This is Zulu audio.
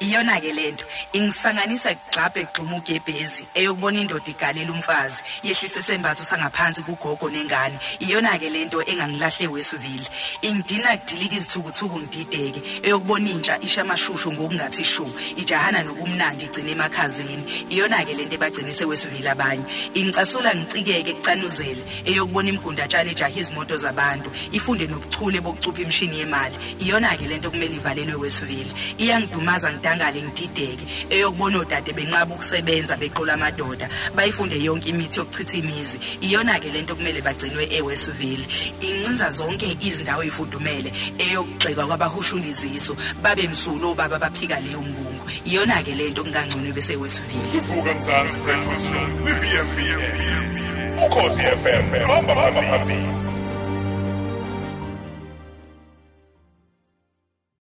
iyona ke lento ingisanganisa kugxabhe egxuma ugebhezi eyokubona indoda igalela umfazi yehlisa isembatho sangaphansi kugogo nengane. Iyona ke lento engangilahle wesivile ingidina kudilika izithukuthuku ngidideke eyokubona intsha isha amashushu ngokungathi shu ijahana nobumnandi igcina emakhazeni. Iyona ke lento ebagcinise wesivile abanye. Ingicasula ngicikeke kucanuzele eyokubona imgundatshana ejaha izimoto zabantu ifunde nobuchule bokucupha imishini yemali. Iyona ke lento kumele ivalelwe wesivile iyangidumaza ngidangale ngidideke eyokubona odade benqaba ukusebenza beqola amadoda bayifunde yonke imithi yokuchitha imizi. Iyona ke lento kumele bagcinwe ewesivile incinza zonke izindawo ezifudumele eyokugxeka kwabahushuliziso babe msulo obaba baphika leyo mbungu. Iyona ke lento kungangcono bese wesivile Vuka Mzansi Breakfast Show with VMBM. Ukhosi FM hamba phambili.